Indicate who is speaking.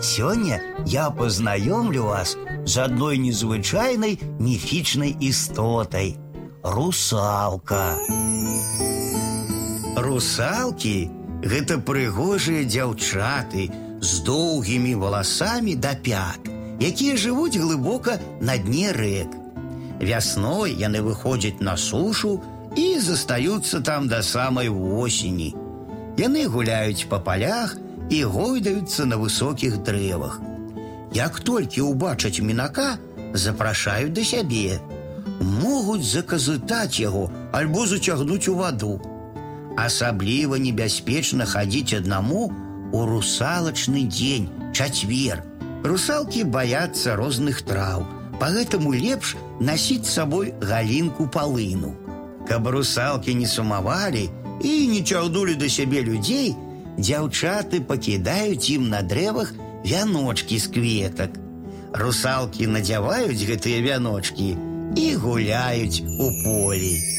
Speaker 1: Сёння я познаёмлю вас з адной незвычайнай міфічнай істотай. Русалка. Русалкі гэта прыгожыя дзяўчаты з доўгімі валасамі да пят, якія жывуць глыбока на дне рэк. Вясной яны выходзяць на сушу і застаюцца там да самай восені. Яны гуляюць па палях і гойдаюцца на высокіх дрэвах. Як толькі ўбачаць мінака, запрашаюць да сябе. Могуць заказытаць яго альбо зацягнуць у ваду. Асабліва небяспечна хадзіць аднаму у русалачны дзень, чацвер. Русалкі баяцца розных траў, Пагэтаму лепш насіць з сабой галінку палыну. Каб русалкі не сумавалі і не цягнулі да сябе людзей, дзяўчаты пакідаюць ім на дрэвах вяночки з кветак. Русалкі надзяваюць гэтыя вяночки і гуляюць у полі.